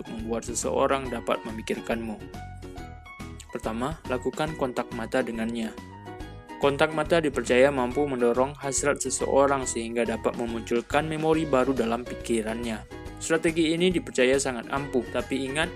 untuk membuat seseorang dapat memikirkanmu. Pertama, lakukan kontak mata dengannya. Kontak mata dipercaya mampu mendorong hasrat seseorang sehingga dapat memunculkan memori baru dalam pikirannya. Strategi ini dipercaya sangat ampuh, tapi ingat,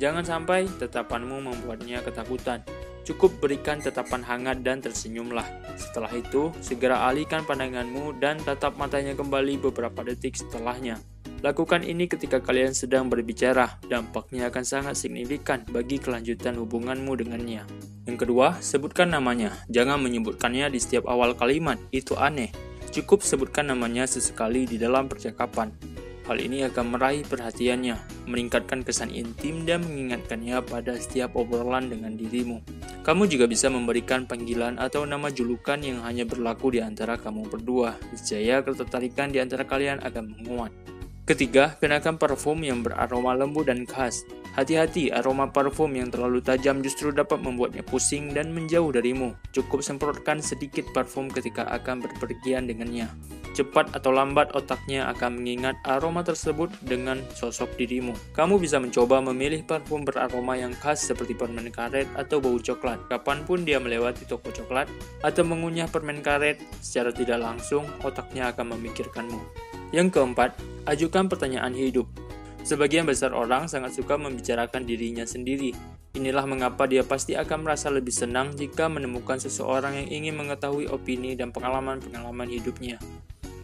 jangan sampai tetapanmu membuatnya ketakutan. Cukup berikan tatapan hangat dan tersenyumlah. Setelah itu, segera alihkan pandanganmu dan tatap matanya kembali beberapa detik setelahnya. Lakukan ini ketika kalian sedang berbicara, dampaknya akan sangat signifikan bagi kelanjutan hubunganmu dengannya. Yang kedua, sebutkan namanya. Jangan menyebutkannya di setiap awal kalimat, itu aneh. Cukup sebutkan namanya sesekali di dalam percakapan. Hal ini akan meraih perhatiannya, meningkatkan kesan intim dan mengingatkannya pada setiap obrolan dengan dirimu. Kamu juga bisa memberikan panggilan atau nama julukan yang hanya berlaku di antara kamu berdua. Niscaya ketertarikan di antara kalian akan menguat. Ketiga, kenakan parfum yang beraroma lembut dan khas. Hati-hati, aroma parfum yang terlalu tajam justru dapat membuatnya pusing dan menjauh darimu. Cukup semprotkan sedikit parfum ketika akan berpergian dengannya. Cepat atau lambat otaknya akan mengingat aroma tersebut dengan sosok dirimu. Kamu bisa mencoba memilih parfum beraroma yang khas seperti permen karet atau bau coklat. Kapan pun dia melewati toko coklat atau mengunyah permen karet, secara tidak langsung otaknya akan memikirkanmu. Yang keempat, ajukan pertanyaan hidup. Sebagian besar orang sangat suka membicarakan dirinya sendiri. Inilah mengapa dia pasti akan merasa lebih senang jika menemukan seseorang yang ingin mengetahui opini dan pengalaman-pengalaman hidupnya.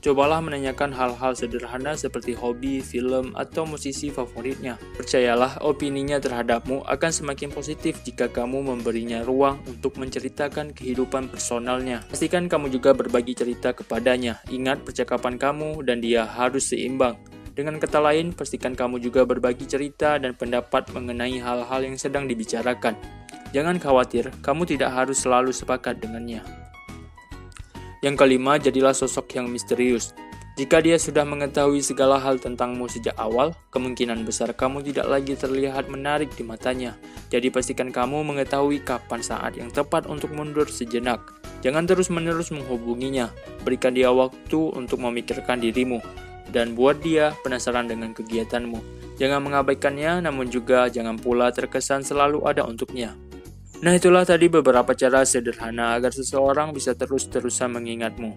Cobalah menanyakan hal-hal sederhana seperti hobi, film, atau musisi favoritnya. Percayalah, opininya terhadapmu akan semakin positif jika kamu memberinya ruang untuk menceritakan kehidupan personalnya. Pastikan kamu juga berbagi cerita kepadanya. Ingat, percakapan kamu dan dia harus seimbang. Dengan kata lain, pastikan kamu juga berbagi cerita dan pendapat mengenai hal-hal yang sedang dibicarakan. Jangan khawatir, kamu tidak harus selalu sepakat dengannya. Yang kelima, jadilah sosok yang misterius. Jika dia sudah mengetahui segala hal tentangmu sejak awal, kemungkinan besar kamu tidak lagi terlihat menarik di matanya. Jadi pastikan kamu mengetahui kapan saat yang tepat untuk mundur sejenak. Jangan terus-menerus menghubunginya. Berikan dia waktu untuk memikirkan dirimu dan buat dia penasaran dengan kegiatanmu. Jangan mengabaikannya, namun juga jangan pula terkesan selalu ada untuknya. Nah itulah tadi beberapa cara sederhana agar seseorang bisa terus-terusan mengingatmu.